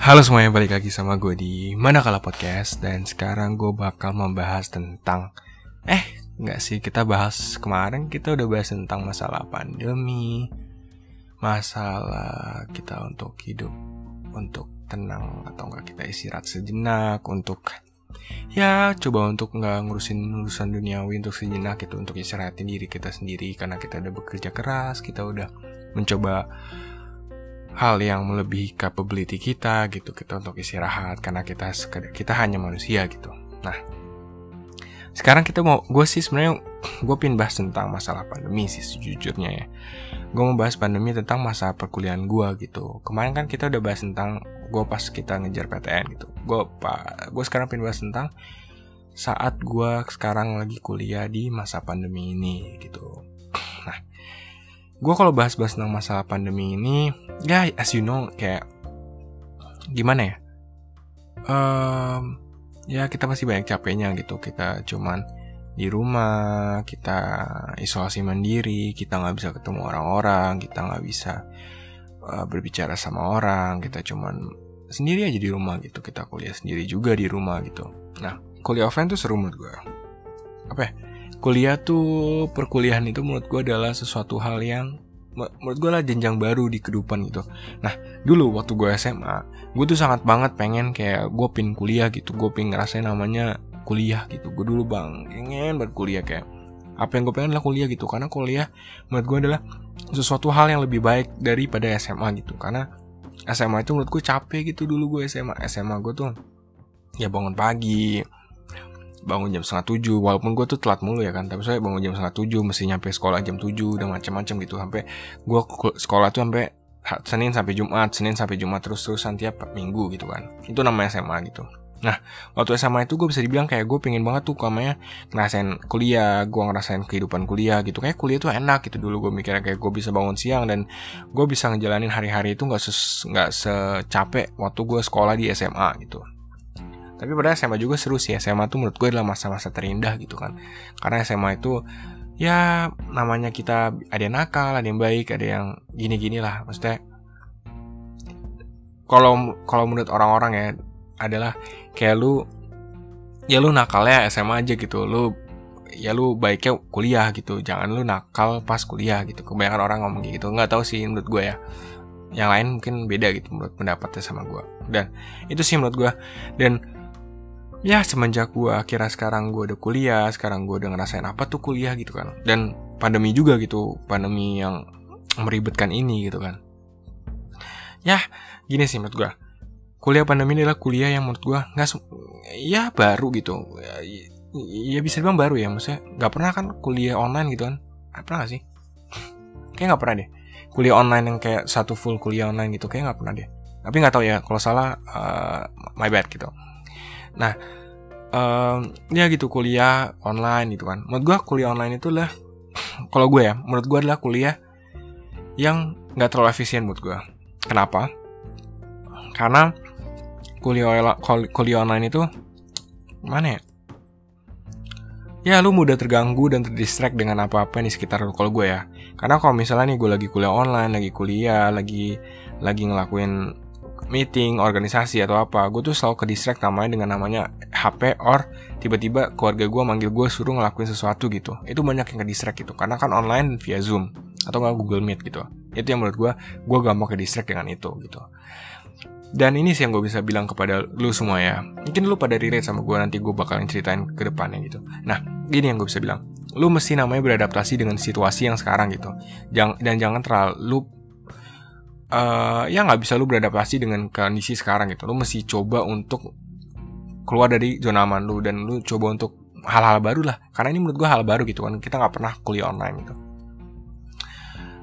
Halo semuanya, balik lagi sama gue di Mana Kala Podcast Dan sekarang gue bakal membahas tentang Eh, nggak sih, kita bahas kemarin Kita udah bahas tentang masalah pandemi Masalah kita untuk hidup Untuk tenang atau nggak kita istirahat sejenak Untuk ya coba untuk nggak ngurusin urusan duniawi untuk sejenak itu untuk istirahatin diri kita sendiri karena kita udah bekerja keras kita udah mencoba hal yang melebihi capability kita gitu kita untuk istirahat karena kita kita hanya manusia gitu. Nah sekarang kita mau gue sih sebenarnya gue pin bahas tentang masalah pandemi sih sejujurnya ya. Gue mau bahas pandemi tentang masa perkuliahan gue gitu. Kemarin kan kita udah bahas tentang gue pas kita ngejar PTN gitu. Gue gue sekarang pengen bahas tentang saat gue sekarang lagi kuliah di masa pandemi ini gitu gue kalau bahas-bahas tentang masalah pandemi ini ya as you know kayak gimana ya? Um, ya kita masih banyak capeknya gitu. Kita cuman di rumah kita isolasi mandiri kita nggak bisa ketemu orang-orang kita nggak bisa uh, berbicara sama orang kita cuman sendiri aja di rumah gitu. Kita kuliah sendiri juga di rumah gitu. Nah kuliah offline tuh seru menurut gue apa ya kuliah tuh perkuliahan itu menurut gue adalah sesuatu hal yang menurut gue lah jenjang baru di kehidupan gitu. Nah dulu waktu gue SMA gue tuh sangat banget pengen kayak gue pin kuliah gitu. Gue pin ngerasain namanya kuliah gitu. Gue dulu bang pengen buat kuliah kayak apa yang gue pengen adalah kuliah gitu. Karena kuliah menurut gue adalah sesuatu hal yang lebih baik daripada SMA gitu. Karena SMA itu menurut gue capek gitu dulu gue SMA SMA gue tuh ya bangun pagi bangun jam setengah tujuh walaupun gue tuh telat mulu ya kan tapi saya bangun jam setengah tujuh mesti nyampe sekolah jam tujuh dan macam-macam gitu sampai gue sekolah tuh sampai Senin sampai Jumat Senin sampai Jumat terus terusan tiap minggu gitu kan itu namanya SMA gitu Nah, waktu SMA itu gue bisa dibilang kayak gue pengen banget tuh kamanya ngerasain kuliah, gue ngerasain kehidupan kuliah gitu. Kayak kuliah tuh enak gitu dulu gue mikirnya kayak gue bisa bangun siang dan gue bisa ngejalanin hari-hari itu nggak nggak secapek waktu gue sekolah di SMA gitu. Tapi pada SMA juga seru sih. SMA tuh menurut gue adalah masa-masa terindah gitu kan. Karena SMA itu ya namanya kita ada yang nakal, ada yang baik, ada yang gini-gini lah. Maksudnya kalau kalau menurut orang-orang ya adalah kayak lu ya lu nakalnya SMA aja gitu. Lu ya lu baiknya kuliah gitu. Jangan lu nakal pas kuliah gitu. Kebanyakan orang ngomong gitu. Nggak tahu sih menurut gue ya. Yang lain mungkin beda gitu menurut pendapatnya sama gue. Dan itu sih menurut gue. Dan ya semenjak gue akhirnya sekarang gue udah kuliah sekarang gue udah ngerasain apa tuh kuliah gitu kan. Dan pandemi juga gitu pandemi yang meribetkan ini gitu kan. Ya gini sih menurut gue kuliah pandemi adalah kuliah yang menurut gue nggak ya baru gitu. Ya, ya bisa dibilang baru ya maksudnya nggak pernah kan kuliah online gitu kan. Ah, pernah gak sih? Kayak nggak pernah deh. Kuliah online yang kayak satu full kuliah online gitu kayak nggak pernah deh. Tapi nggak tahu ya kalau salah uh, my bad gitu nah um, ya gitu kuliah online gitu kan menurut gue kuliah online itu lah kalau gue ya menurut gue adalah kuliah yang nggak terlalu efisien menurut gue kenapa karena kuliah kuliah online itu mana ya? Ya lu mudah terganggu dan terdistract dengan apa-apa di sekitar lu kalau gue ya. Karena kalau misalnya nih gue lagi kuliah online, lagi kuliah, lagi lagi ngelakuin meeting, organisasi atau apa, gue tuh selalu ke distract namanya dengan namanya HP or tiba-tiba keluarga gue manggil gue suruh ngelakuin sesuatu gitu. Itu banyak yang ke distract gitu. Karena kan online via Zoom atau nggak Google Meet gitu. Itu yang menurut gue, gue gampang ke distract dengan itu gitu. Dan ini sih yang gue bisa bilang kepada lu semua ya. Mungkin lu pada relate sama gue nanti gue bakalan ceritain ke depannya gitu. Nah, gini yang gue bisa bilang. Lu mesti namanya beradaptasi dengan situasi yang sekarang gitu. Dan jangan terlalu uh, ya nggak bisa lu beradaptasi dengan kondisi sekarang gitu. Lu mesti coba untuk keluar dari zona aman lu dan lu coba untuk hal-hal baru lah. Karena ini menurut gue hal baru gitu kan. Kita nggak pernah kuliah online gitu.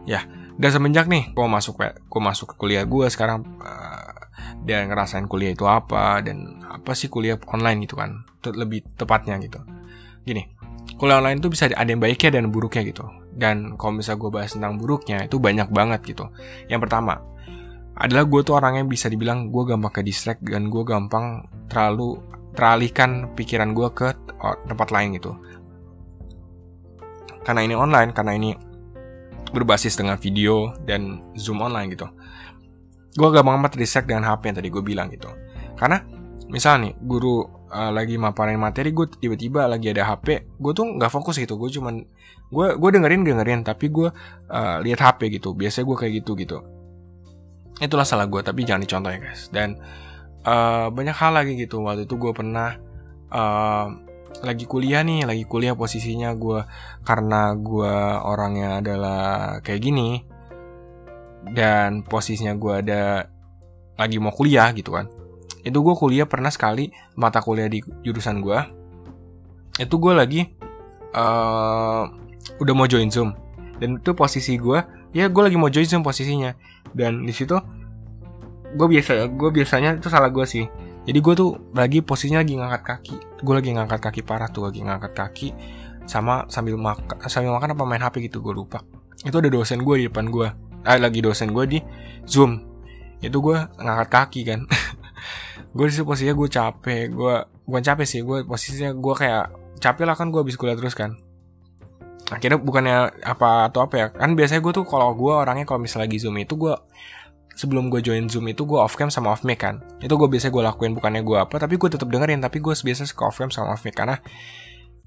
Ya, dan semenjak nih gue masuk gue masuk ke kuliah gue sekarang uh, dan ngerasain kuliah itu apa dan apa sih kuliah online gitu kan lebih tepatnya gitu gini kuliah online itu bisa ada yang baiknya dan buruknya gitu dan kalau misalnya gue bahas tentang buruknya itu banyak banget gitu. Yang pertama adalah gue tuh orang yang bisa dibilang gue gampang ke distract dan gue gampang terlalu teralihkan pikiran gue ke tempat lain gitu. Karena ini online karena ini berbasis dengan video dan zoom online gitu. Gue gak banget distract dengan HP yang tadi gue bilang gitu. Karena misal nih guru uh, lagi maparin materi gue tiba-tiba lagi ada HP gue tuh nggak fokus gitu gue cuman gue gue dengerin dengerin tapi gue uh, lihat HP gitu biasanya gue kayak gitu gitu. Itulah salah gue tapi jangan dicontoh ya guys. Dan uh, banyak hal lagi gitu waktu itu gue pernah uh, lagi kuliah nih lagi kuliah posisinya gue karena gue orangnya adalah kayak gini dan posisinya gue ada lagi mau kuliah gitu kan itu gue kuliah pernah sekali mata kuliah di jurusan gue itu gue lagi uh, udah mau join zoom. Dan itu posisi gue ya gue lagi mau join zoom posisinya. Dan di situ gue biasa gue biasanya itu salah gue sih. Jadi gue tuh lagi posisinya lagi ngangkat kaki. Gue lagi ngangkat kaki parah tuh lagi ngangkat kaki sama sambil makan sambil makan apa main hp gitu gue lupa. Itu ada dosen gue di depan gue eh, lagi dosen gue di zoom. Itu gue ngangkat kaki kan gue di posisinya gue capek gue bukan capek sih gue posisinya gue kayak capek lah kan gue habis kuliah terus kan. Akhirnya bukannya apa atau apa ya kan biasanya gue tuh kalau gue orangnya kalau misalnya lagi zoom itu gue sebelum gue join zoom itu gue off cam sama off mic kan. Itu gue biasa gue lakuin bukannya gue apa tapi gue tetap dengerin tapi gue biasa suka off cam sama off mic karena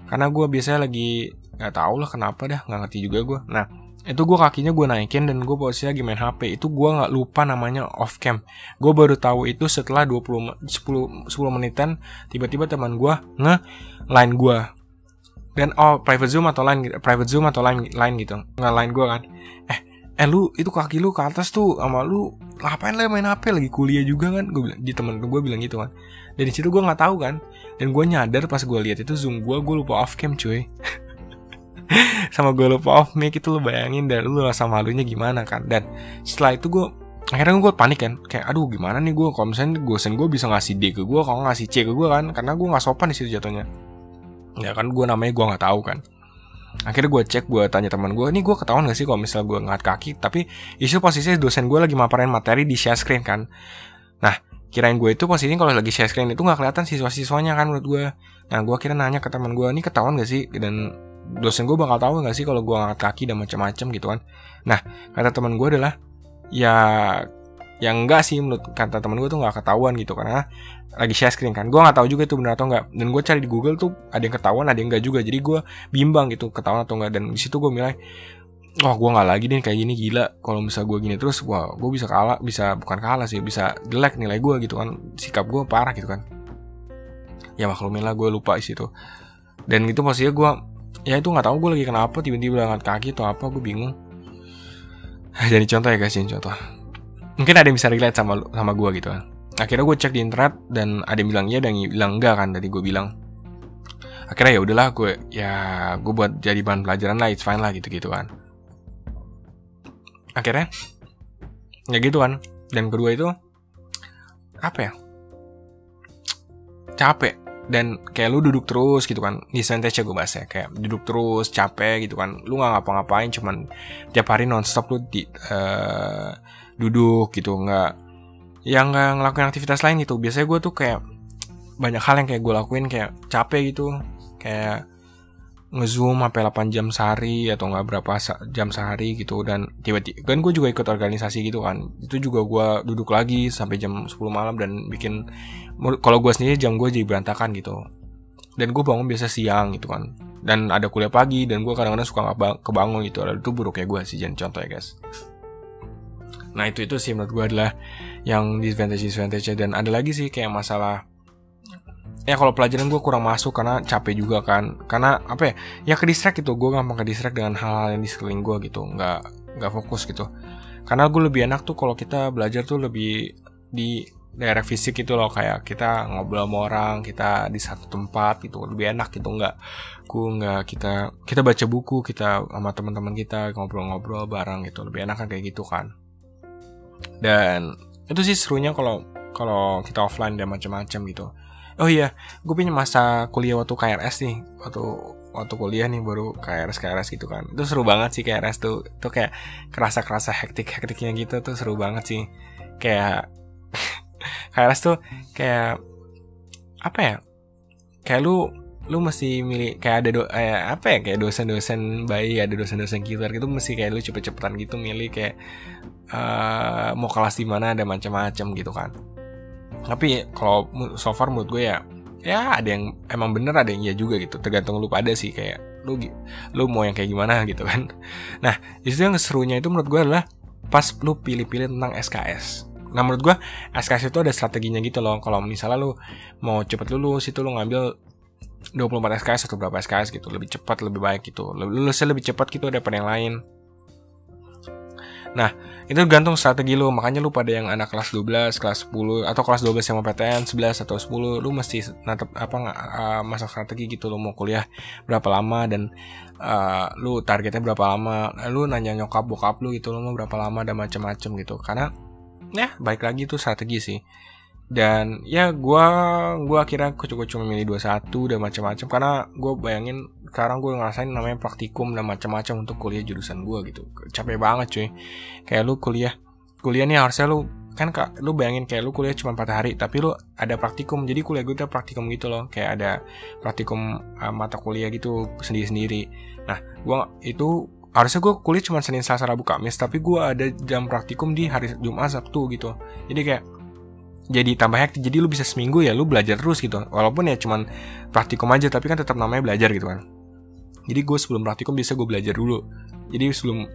karena gue biasanya lagi nggak tau lah kenapa dah nggak ngerti juga gue nah itu gue kakinya gue naikin dan gue posisinya lagi main HP itu gue nggak lupa namanya off cam. Gue baru tahu itu setelah 20 10 10 menitan tiba-tiba teman gue nge line gue dan oh private zoom atau line private zoom atau line line gitu. Nggak line gue kan. Eh eh lu itu kaki lu ke atas tuh sama lu ngapain lah main HP lagi kuliah juga kan? Gue bilang di temen gue bilang gitu kan. Dan di situ gue nggak tahu kan. Dan gue nyadar pas gue lihat itu zoom gue gue lupa off cam cuy sama gue lupa off mic itu lo bayangin dan lu rasa malunya gimana kan? Dan setelah itu gue akhirnya gue panik kan kayak aduh gimana nih gue kalau misalnya sen gue bisa ngasih D ke gue kalau ngasih C ke gue kan? Karena gue nggak sopan di situ jatuhnya. Ya kan gue namanya gue nggak tahu kan. Akhirnya gue cek gue tanya teman gue ini gue ketahuan gak sih kalau misalnya gue ngat kaki? Tapi isu posisinya dosen gue lagi maparin materi di share screen kan. Nah kirain gue itu posisinya kalau lagi share screen itu nggak kelihatan siswa-siswanya kan menurut gue nah gue kira nanya ke teman gue ini ketahuan gak sih? Dan dosen gue bakal tahu nggak sih kalau gue ngangkat kaki dan macam-macam gitu kan? Nah kata teman gue adalah ya yang enggak sih menurut kata teman gue tuh nggak ketahuan gitu karena lagi share screen kan. Gue nggak tahu juga itu benar atau enggak dan gue cari di Google tuh ada yang ketahuan ada yang enggak juga. Jadi gue bimbang gitu ketahuan atau enggak dan di situ gue nilai wah gue nggak lagi nih kayak gini gila. Kalau misal gue gini terus wah gue bisa kalah bisa bukan kalah sih bisa jelek nilai gue gitu kan. Sikap gue parah gitu kan. Ya maklumin lah gue lupa isi situ. Dan itu pastinya gue ya itu nggak tahu gue lagi kenapa tiba-tiba angkat kaki atau apa gue bingung. Jadi contoh ya guys ini contoh. Mungkin ada yang bisa relate sama sama gue gitu kan. Akhirnya gue cek di internet dan ada yang bilang iya dan yang bilang enggak kan tadi gue bilang. Akhirnya ya udahlah gue ya gue buat jadi bahan pelajaran lah it's fine lah gitu gitu kan. Akhirnya ya gitu kan. Dan kedua itu apa ya? Capek dan kayak lu duduk terus gitu kan. Di disadvantage gue bahas ya kayak duduk terus capek gitu kan. Lu nggak ngapa-ngapain cuman tiap hari nonstop lu di uh, duduk gitu. Nggak yang nggak ngelakuin aktivitas lain gitu. Biasanya gue tuh kayak banyak hal yang kayak gue lakuin kayak capek gitu. Kayak ngezoom sampai 8 jam sehari atau nggak berapa jam sehari gitu. Dan tiba-tiba kan gue juga ikut organisasi gitu kan. Itu juga gue duduk lagi sampai jam 10 malam dan bikin kalau gue sendiri jam gue jadi berantakan gitu. Dan gue bangun biasa siang gitu kan. Dan ada kuliah pagi dan gue kadang-kadang suka nggak kebangun gitu. Itu buruk ya gue sih jadi contoh ya guys. Nah itu itu sih menurut gue adalah yang disadvantage disadvantage dan ada lagi sih kayak masalah ya kalau pelajaran gue kurang masuk karena capek juga kan. Karena apa ya ya ke distract gitu. Gue gampang ke distract dengan hal-hal yang di sekeliling gue gitu. Nggak nggak fokus gitu. Karena gue lebih enak tuh kalau kita belajar tuh lebih di daerah fisik gitu loh. Kayak kita ngobrol sama orang kita di satu tempat gitu. Lebih enak gitu. Nggak gue nggak kita kita baca buku kita sama teman-teman kita ngobrol-ngobrol bareng gitu. Lebih enak kan kayak gitu kan. Dan itu sih serunya kalau kalau kita offline dan macam-macam gitu oh iya gue punya masa kuliah waktu KRS nih waktu waktu kuliah nih baru KRS KRS gitu kan. Itu seru banget sih KRS tuh tuh kayak kerasa kerasa hektik hektiknya gitu tuh seru banget sih. Kayak KRS tuh kayak apa ya kayak lu lu mesti milih kayak ada do, eh, apa ya kayak dosen-dosen bayi ada dosen-dosen killer gitu mesti kayak lu cepet-cepetan gitu milih kayak uh, mau kelas di mana ada macam-macam gitu kan tapi kalau so far menurut gue ya ya ada yang emang bener ada yang iya juga gitu. Tergantung lu pada sih kayak lu lu mau yang kayak gimana gitu kan. Nah itu yang serunya itu menurut gue adalah pas lu pilih-pilih tentang SKS nah menurut gue SKS itu ada strateginya gitu loh. Kalau misalnya lu mau cepet lulus itu lu ngambil 24 SKS atau berapa SKS gitu. Lebih cepat lebih baik gitu. Lulusnya lebih cepat gitu daripada yang lain Nah, itu gantung strategi lu. Makanya lu pada yang anak kelas 12, kelas 10 atau kelas 12 yang mau PTN 11 atau 10, lu mesti natap apa uh, masak strategi gitu lu mau kuliah berapa lama dan uh, lu targetnya berapa lama. Lu nanya nyokap bokap lu gitu lu mau berapa lama dan macam-macam gitu. Karena ya baik lagi itu strategi sih dan ya gue gua akhirnya cuma cuma milih 21 dan macam-macam. Karena gue bayangin sekarang gue ngerasain namanya praktikum dan macam-macam untuk kuliah jurusan gue gitu. Capek banget cuy. Kayak lu kuliah kuliah nih harusnya lu kan kak lu bayangin kayak lu kuliah cuma 4 hari tapi lu ada praktikum. Jadi kuliah gue tuh praktikum gitu loh. Kayak ada praktikum uh, mata kuliah gitu sendiri-sendiri. Nah gue itu harusnya gue kuliah cuma Senin Selasa Rabu Kamis tapi gue ada jam praktikum di hari Jumat Sabtu gitu. Jadi kayak jadi tambah hektik jadi lu bisa seminggu ya lu belajar terus gitu. Walaupun ya cuman praktikum aja tapi kan tetap namanya belajar gitu kan. Jadi gue sebelum praktikum bisa gue belajar dulu. Jadi sebelum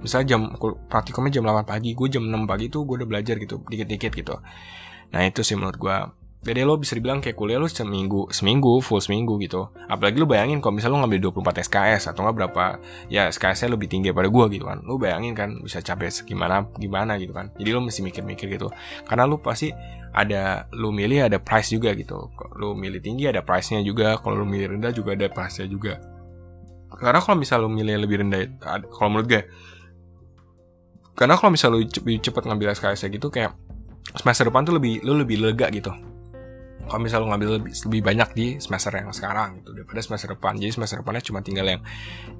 misalnya jam praktikumnya jam 8 pagi gue jam 6 pagi tuh gue udah belajar gitu dikit-dikit gitu. Nah itu sih menurut gue jadi lo bisa dibilang kayak kuliah lo seminggu, seminggu, full seminggu gitu. Apalagi lo bayangin kalau misalnya lo ngambil 24 SKS atau nggak berapa, ya SKS-nya lebih tinggi daripada gue gitu kan. Lo bayangin kan bisa capek gimana, gimana gitu kan. Jadi lo mesti mikir-mikir gitu. Karena lo pasti ada, lo milih ada price juga gitu. Lo milih tinggi ada price-nya juga, kalau lo milih rendah juga ada price-nya juga. Karena kalau misalnya lo milih lebih rendah, kalau menurut gue, karena kalau misalnya lo cepet ngambil SKS gitu kayak semester depan tuh lebih lo lebih lega gitu kalau misal lu ngambil lebih, lebih banyak di semester yang sekarang gitu daripada semester depan. Jadi semester depannya cuma tinggal yang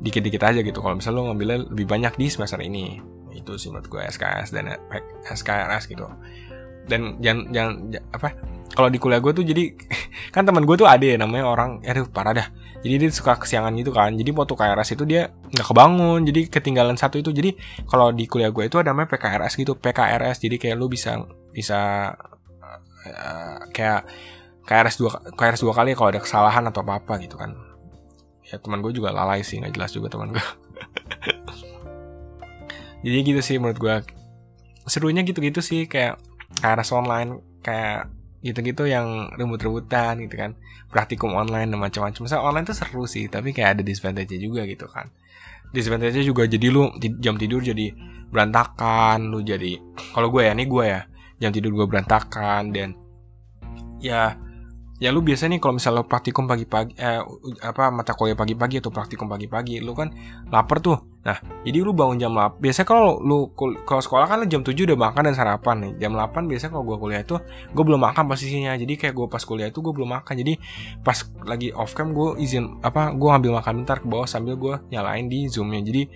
dikit-dikit aja gitu. Kalau misal lu ngambilnya lebih banyak di semester ini itu sih menurut gue SKS dan SKRS gitu. Dan jangan jangan apa kalau di kuliah gue tuh jadi kan teman gue tuh ada ya namanya orang aduh parah dah. Jadi dia suka kesiangan gitu kan. Jadi waktu KRS itu dia nggak kebangun jadi ketinggalan satu itu. Jadi kalau di kuliah gue itu ada namanya PKRS gitu PKRS jadi kayak lu bisa bisa uh, kayak KRS dua KRS dua kali kalau ada kesalahan atau apa apa gitu kan. Ya teman gue juga lalai sih nggak jelas juga teman gue jadi gitu sih menurut gue serunya gitu-gitu sih kayak KRS online kayak gitu-gitu yang rebut-rebutan gitu kan. Praktikum online dan macam-macam. Misalnya online tuh seru sih tapi kayak ada disadvantage juga gitu kan. Disadvantage juga jadi lu jam tidur jadi berantakan lu jadi kalau gue ya nih gue ya jam tidur gue berantakan dan ya ya lu biasa nih kalau misalnya praktikum pagi-pagi eh, apa mata kuliah pagi-pagi atau praktikum pagi-pagi lu kan lapar tuh. Nah jadi lu bangun jam 8 biasa kalau lu kalau sekolah kan lu jam 7 udah makan dan sarapan nih. Jam 8 biasa kalau gua kuliah itu gue belum makan posisinya. Jadi kayak gue pas kuliah itu gue belum makan. Jadi pas lagi off cam gue izin apa gue ngambil makan bentar ke bawah sambil gue nyalain di zoomnya. Jadi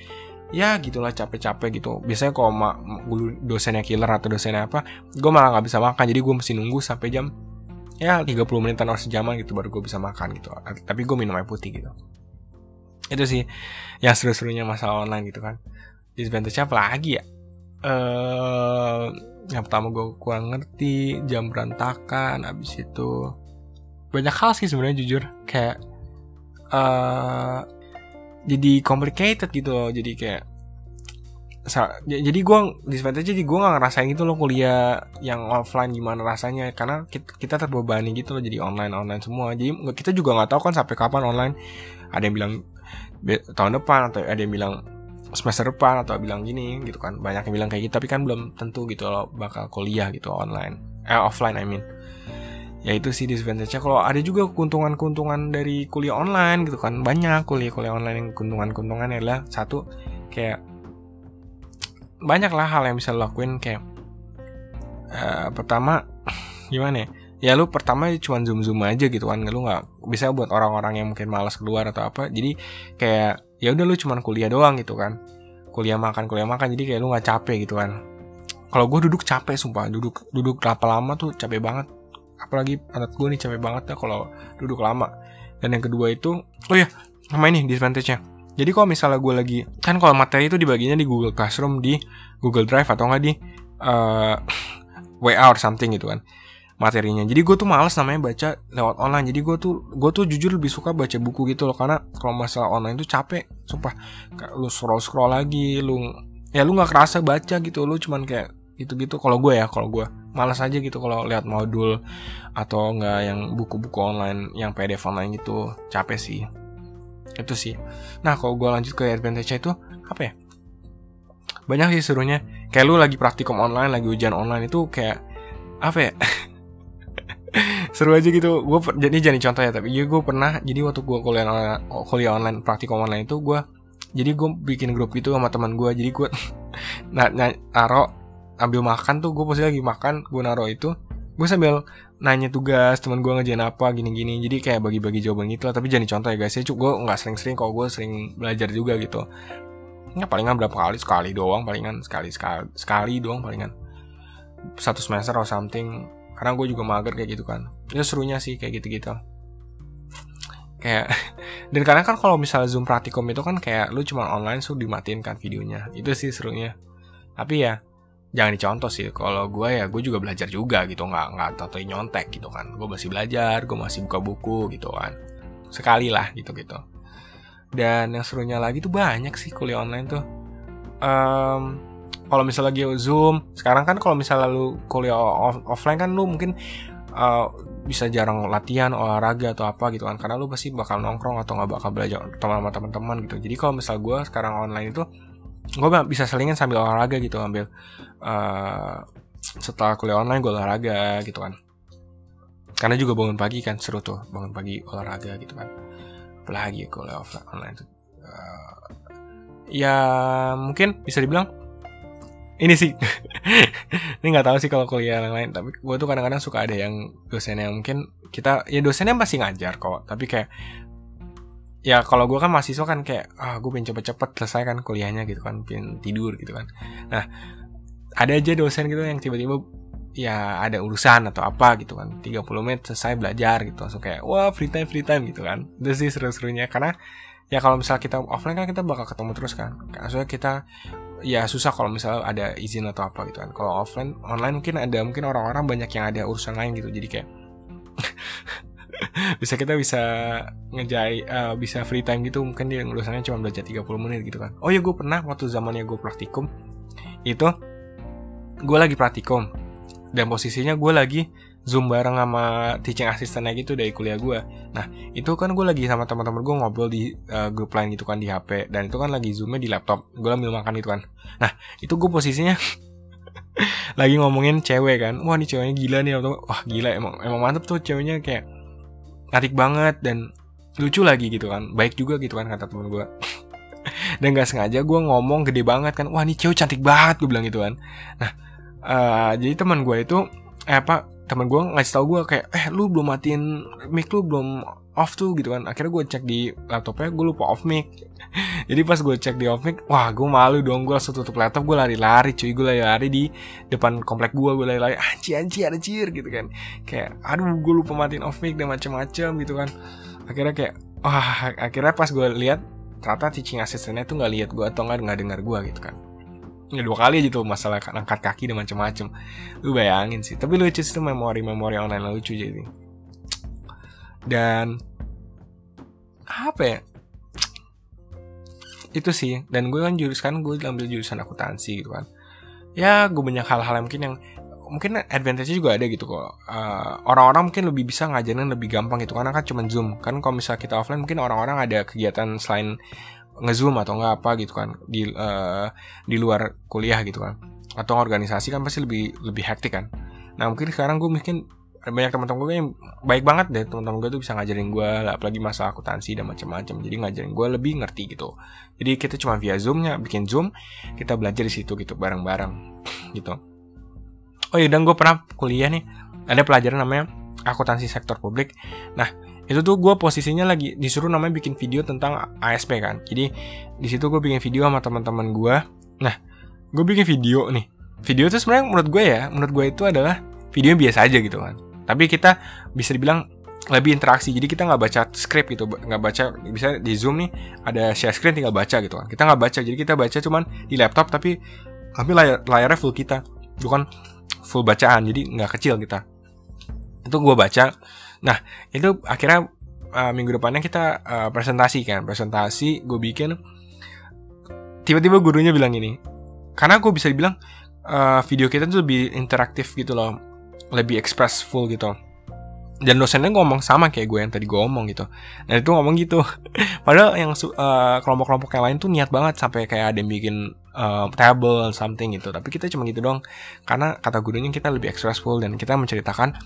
ya gitulah capek-capek gitu. Biasanya kalau ma dosennya killer atau dosennya apa gue malah nggak bisa makan. Jadi gue mesti nunggu sampai jam ya 30 menitan atau sejaman gitu baru gue bisa makan gitu. Tapi gue minum air putih gitu. Itu sih yang seru-serunya masalah online gitu kan. Disadvantage apa lagi ya? Uh, yang pertama gue kurang ngerti jam berantakan abis itu banyak hal sih sebenarnya jujur. Kayak uh, jadi complicated gitu loh. Jadi kayak jadi gue disadvantage jadi gue gak ngerasain itu loh kuliah yang offline gimana rasanya. Karena kita, kita terbebani gitu loh jadi online online semua. Jadi kita juga nggak tahu kan sampai kapan online. Ada yang bilang tahun depan atau ada yang bilang semester depan atau bilang gini gitu kan. Banyak yang bilang kayak gitu tapi kan belum tentu gitu loh bakal kuliah gitu online. Eh offline I mean ya itu sih disadvantage-nya. Kalau ada juga keuntungan-keuntungan dari kuliah online gitu kan banyak kuliah-kuliah online yang keuntungan-keuntungannya adalah satu kayak banyak lah hal yang bisa lo lakuin kayak uh, pertama gimana ya? Ya lu pertama cuma zoom zoom aja gitu kan lu nggak bisa buat orang-orang yang mungkin malas keluar atau apa. Jadi kayak ya udah lu cuma kuliah doang gitu kan. Kuliah makan kuliah makan jadi kayak lu nggak capek gitu kan. Kalau gue duduk capek sumpah. Duduk duduk lama lama tuh capek banget apalagi anak gue nih capek banget ya kalau duduk lama. Dan yang kedua itu oh ya sama ini disadvantage-nya. Jadi kalau misalnya gue lagi kan kalau materi itu dibaginya di Google Classroom di Google Drive atau enggak di uh, WA or something gitu kan materinya. Jadi gue tuh males namanya baca lewat online. Jadi gue tuh gue tuh jujur lebih suka baca buku gitu loh karena kalau masalah online tuh capek sumpah. Lu scroll scroll lagi lu ya lu nggak kerasa baca gitu lu cuman kayak gitu-gitu. Kalau gue ya kalau gue malas aja gitu kalau lihat modul atau enggak yang buku-buku online yang PDF online gitu. Capek sih. Itu sih. Nah kalau gue lanjut ke advantage itu apa ya? Banyak sih serunya. Kayak lu lagi praktikum online lagi ujian online itu kayak apa ya? Seru aja gitu. Gue jadi jadi contoh ya tapi ya gue pernah jadi waktu gue kuliah online, kuliah online praktikum online itu gue jadi gue bikin grup itu sama teman gue jadi gue nah, nah naro ambil makan tuh gue pasti lagi makan gue naro itu gue sambil nanya tugas teman gue ngejain apa gini-gini. Jadi kayak bagi-bagi jawaban gitu lah. Tapi jadi contoh ya guys ya cuk gue nggak sering-sering kok gue sering belajar juga gitu. Ya palingan berapa kali? Sekali doang palingan sekali sekali sekali doang palingan. Satu semester atau something. Karena gue juga mager kayak gitu kan. Itu serunya sih kayak gitu-gitu. Kayak dan karena kan kalau misalnya zoom praktikum itu kan kayak lu cuma online suruh dimatiin kan videonya. Itu sih serunya. Tapi ya jangan dicontoh sih kalau gue ya gue juga belajar juga gitu nggak nggak tato nyontek gitu kan. Gue masih belajar gue masih buka buku gitu kan. Sekali lah gitu gitu. Dan yang serunya lagi tuh banyak sih kuliah online tuh. Um, kalau misalnya lagi zoom sekarang kan kalau misalnya lu kuliah off offline kan lu mungkin uh, bisa jarang latihan olahraga atau apa gitu kan. Karena lu pasti bakal nongkrong atau nggak bakal belajar sama teman-teman gitu. Jadi kalau misal gue sekarang online itu gue bisa selingin sambil olahraga gitu ambil uh, setelah kuliah online gue olahraga gitu kan. Karena juga bangun pagi kan seru tuh bangun pagi olahraga gitu kan. Apalagi kuliah offline online tuh uh, ya mungkin bisa dibilang ini sih. Ini nggak tahu sih kalau kuliah yang lain tapi gue tuh kadang-kadang suka ada yang dosen yang mungkin kita ya dosennya masih ngajar kok tapi kayak ya kalau gue kan mahasiswa kan kayak ah gue pengen cepet-cepet selesai kan kuliahnya gitu kan pengen tidur gitu kan. Nah ada aja dosen gitu yang tiba-tiba ya ada urusan atau apa gitu kan 30 menit selesai belajar gitu langsung kayak wah free time free time gitu kan. Itu sih seru-serunya karena ya kalau misalnya kita offline kan kita bakal ketemu terus kan. Maksudnya kita ya susah kalau misalnya ada izin atau apa gitu kan. Kalau offline online mungkin ada mungkin orang-orang banyak yang ada urusan lain gitu. Jadi kayak bisa kita bisa ngejai uh, bisa free time gitu mungkin dia urusannya cuma belajar 30 menit gitu kan. Oh ya gue pernah waktu zamannya gue praktikum itu gue lagi praktikum dan posisinya gue lagi zoom bareng sama teaching assistantnya gitu dari kuliah gue nah itu kan gue lagi sama teman-teman gue ngobrol di uh, grup lain gitu kan di HP dan itu kan lagi zoomnya di laptop gue ambil makan itu kan. Nah itu gue posisinya lagi ngomongin cewek kan. Wah ini ceweknya gila nih atau wah gila emang emang mantep tuh ceweknya kayak atik banget dan lucu lagi gitu kan. Baik juga gitu kan kata temen gue dan gak sengaja gue ngomong gede banget kan. Wah ini cewek cantik banget gue bilang gitu kan. Nah uh, jadi teman gue itu eh, apa teman gue ngasih tau gue kayak eh lu belum matiin mic lu belum off tuh gitu kan. Akhirnya gue cek di laptopnya gue lupa off mic. Jadi pas gue cek di off mic wah gue malu dong. Gue langsung tutup laptop gue lari-lari cuy. Gue lari-lari di depan komplek gue gue lari-lari anci ada cir gitu kan. Kayak aduh gue lupa matiin off mic dan macem-macem gitu kan. Akhirnya kayak wah akhirnya pas gue lihat ternyata teaching assistantnya tuh nggak lihat gue atau nggak nggak dengar gue gitu kan. Ya dua kali aja tuh masalah angkat kaki dan macam-macam lu bayangin sih. Tapi lucu sih memori-memori online lucu jadi dan apa ya? Itu sih. Dan gue kan jurusan gue ambil jurusan akuntansi gitu kan. Ya gue banyak hal-hal yang mungkin yang mungkin advantage juga ada gitu kok. Uh, orang-orang mungkin lebih bisa ngajarin lebih gampang gitu karena kan cuma zoom. Kan kalau misalnya kita offline mungkin orang-orang ada kegiatan selain ngezoom atau nggak apa gitu kan di uh, di luar kuliah gitu kan. Atau organisasi kan pasti lebih lebih hektik kan. Nah mungkin sekarang gue mungkin banyak teman-teman gue yang baik banget deh. Teman-teman gue tuh bisa ngajarin gue apalagi masa akuntansi dan macam-macam jadi ngajarin gue lebih ngerti gitu. Jadi kita cuma via zoomnya bikin zoom kita belajar di situ gitu bareng-bareng gitu. Oh iya dan gue pernah kuliah nih ada pelajaran namanya akuntansi sektor publik. Nah itu tuh gue posisinya lagi disuruh namanya bikin video tentang ASP kan. Jadi di situ gue bikin video sama teman-teman gue nah gue bikin video nih. Video itu sebenarnya menurut gue ya menurut gue itu adalah video biasa aja gitu kan tapi kita bisa dibilang lebih interaksi. Jadi kita nggak baca script gitu nggak baca bisa di zoom nih ada share screen tinggal baca gitu kan. Kita nggak baca jadi kita baca cuman di laptop tapi tapi layar layarnya full kita. Bukan full bacaan jadi nggak kecil kita. Itu gue baca. Nah itu akhirnya uh, minggu depannya kita uh, presentasi kan. Presentasi gue bikin. Tiba-tiba gurunya bilang ini karena gue bisa dibilang uh, video kita tuh lebih interaktif gitu loh lebih expressful gitu. Dan dosennya ngomong sama kayak gue yang tadi gue ngomong gitu. Dan itu ngomong gitu. Padahal yang uh, kelompok-kelompok yang lain tuh niat banget sampai kayak ada yang bikin uh, table something gitu. Tapi kita cuma gitu dong karena kata gurunya kita lebih expressful dan kita menceritakan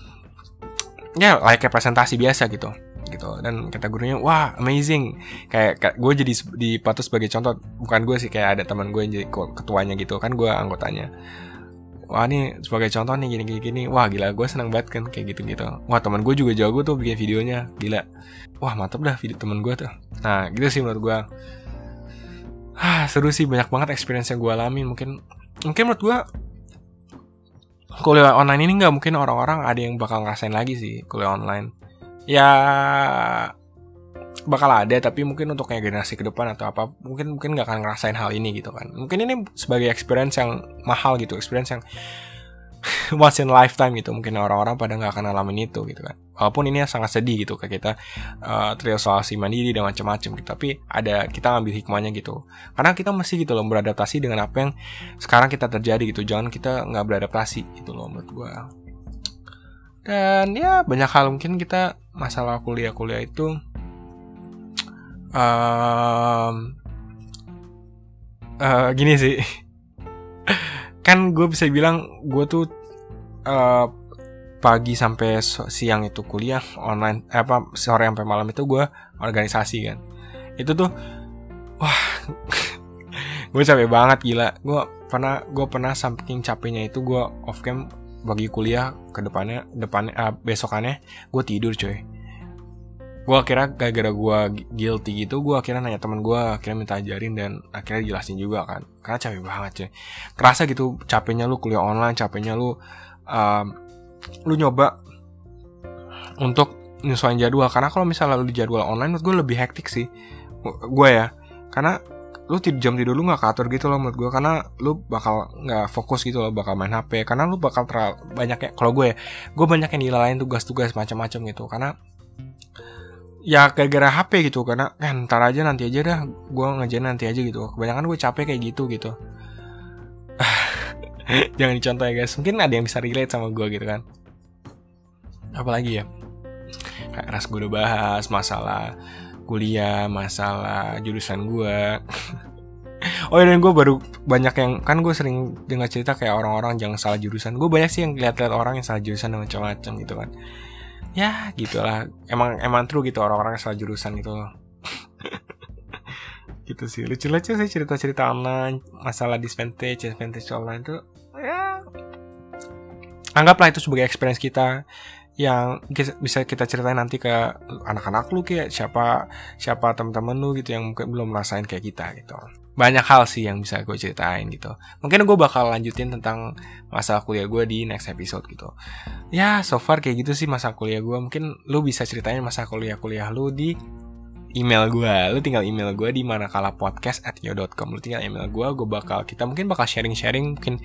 ya like presentasi biasa gitu. Gitu. Dan kata gurunya wah amazing. Kayak, kayak gue jadi dipatu sebagai contoh. Bukan gue sih kayak ada teman gue yang jadi ketuanya gitu kan gue anggotanya wah ini sebagai contoh nih gini gini gini. Wah gila gue seneng banget kan kayak gitu gitu wah teman gue juga jago tuh bikin videonya. Gila. Wah mantap dah video teman gue tuh. Nah gitu sih menurut gue ah seru sih banyak banget experience yang gue alami. Mungkin mungkin menurut gue kuliah online ini nggak mungkin orang-orang ada yang bakal ngerasain lagi sih kuliah online. Ya bakal ada tapi mungkin untuk kayak generasi ke depan atau apa mungkin mungkin nggak akan ngerasain hal ini gitu kan. Mungkin ini sebagai experience yang mahal gitu experience yang once in lifetime gitu. Mungkin orang-orang pada nggak akan ngalamin itu gitu kan. Walaupun ini sangat sedih gitu kayak kita uh, terisolasi mandiri dan macam-macam gitu. Tapi ada kita ngambil hikmahnya gitu. Karena kita masih gitu loh beradaptasi dengan apa yang sekarang kita terjadi gitu. Jangan kita nggak beradaptasi gitu loh menurut gue dan ya banyak hal mungkin kita masalah kuliah-kuliah itu um, uh, gini sih. Kan gue bisa bilang gue tuh uh, pagi sampai siang itu kuliah online eh, apa sore sampai malam itu gue organisasi kan. Itu tuh wah gue capek banget gila. Gue pernah gue pernah samping capeknya itu gue off cam bagi kuliah ke depannya depannya uh, besokannya gue tidur coy gue akhirnya gara-gara gue guilty gitu gue akhirnya nanya teman gue akhirnya minta ajarin dan akhirnya jelasin juga kan. Karena capek banget cuy. Kerasa gitu capeknya lu kuliah online capeknya lu um, lu nyoba untuk nyesuaiin jadwal. Karena kalau misalnya lu di jadwal online gue lebih hektik sih gue ya. Karena lu jam tidur lu nggak katur gitu loh menurut gue karena lu bakal nggak fokus gitu loh bakal main hp karena lu bakal terlalu banyak ya kalau gue ya gue banyak yang dilalaiin tugas-tugas macam-macam gitu. Karena ya gara-gara HP gitu karena kan ntar aja nanti aja dah gue ngajarin nanti aja gitu. Kebanyakan gue capek kayak gitu gitu. Jangan dicontoh ya guys. Mungkin ada yang bisa relate sama gue gitu kan. Apalagi ya? Kayak ras gue udah bahas masalah kuliah masalah jurusan gue oh ya dan gue baru banyak yang kan gue sering dengar cerita kayak orang-orang jangan salah jurusan. Gue banyak sih yang lihat-lihat orang yang salah jurusan dan macam-macam gitu kan ya gitulah. Emang emang true gitu orang-orang salah jurusan gitu gitu sih. Lucu-lucu sih cerita-cerita online masalah disadvantage disadvantage online tuh ya. Anggaplah itu sebagai experience kita yang bisa kita ceritain nanti ke anak-anak lu kayak siapa siapa teman-teman lu gitu yang mungkin belum merasain kayak kita gitu banyak hal sih yang bisa gue ceritain gitu. Mungkin gue bakal lanjutin tentang masa kuliah gue di next episode gitu. Ya, so far kayak gitu sih masa kuliah gue. Mungkin lu bisa ceritain masa kuliah-kuliah lu di email gue. Lu tinggal email gue di podcast at yo.com. Lu tinggal email gue, gue bakal kita mungkin bakal sharing-sharing. Mungkin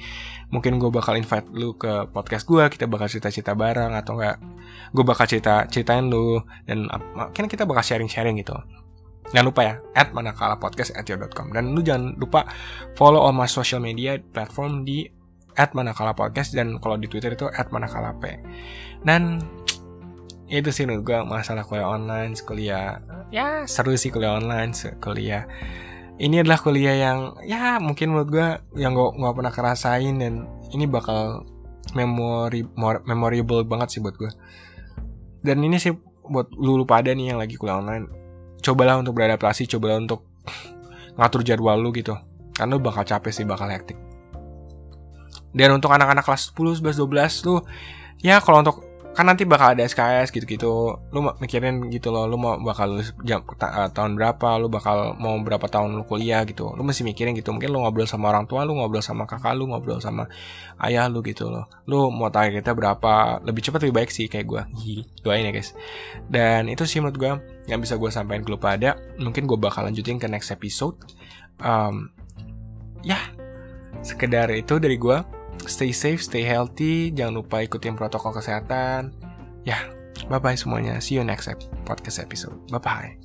mungkin gue bakal invite lu ke podcast gue. Kita bakal cerita-cerita bareng atau enggak? Gue bakal cerita ceritain lu dan mungkin kita bakal sharing-sharing gitu. Jangan lupa ya, at manakala podcast at your.com. Dan lu jangan lupa follow all my social media platform di at manakala podcast dan kalau di Twitter itu at manakala p. Dan itu sih menurut gue masalah kuliah online, kuliah ya seru sih kuliah online, kuliah ini adalah kuliah yang ya mungkin menurut gue yang gue nggak pernah kerasain dan ini bakal memori memorable banget sih buat gue. Dan ini sih buat lu pada nih yang lagi kuliah online cobalah untuk beradaptasi cobalah untuk ngatur jadwal lu gitu. Karena lu bakal capek sih bakal hektik. Dan untuk anak-anak kelas 10, 11, 12 tuh ya kalau untuk kan nanti bakal ada SKS gitu-gitu. Lu mikirin gitu loh lu mau bakal lulus jam, ta, uh, tahun berapa lu bakal mau berapa tahun lu kuliah gitu. Lu masih mikirin gitu. Mungkin lu ngobrol sama orang tua lu ngobrol sama kakak lu ngobrol sama ayah lu gitu loh. Lu mau target kita berapa? Lebih cepat lebih baik sih kayak gue doain ya guys. Dan itu sih menurut gue yang bisa gue sampaikan ke lu pada. Mungkin gue bakal lanjutin ke next episode. Um, ya sekedar itu dari gue stay safe, stay healthy, jangan lupa ikutin protokol kesehatan. Ya, bye bye semuanya. See you next podcast episode. Bye bye.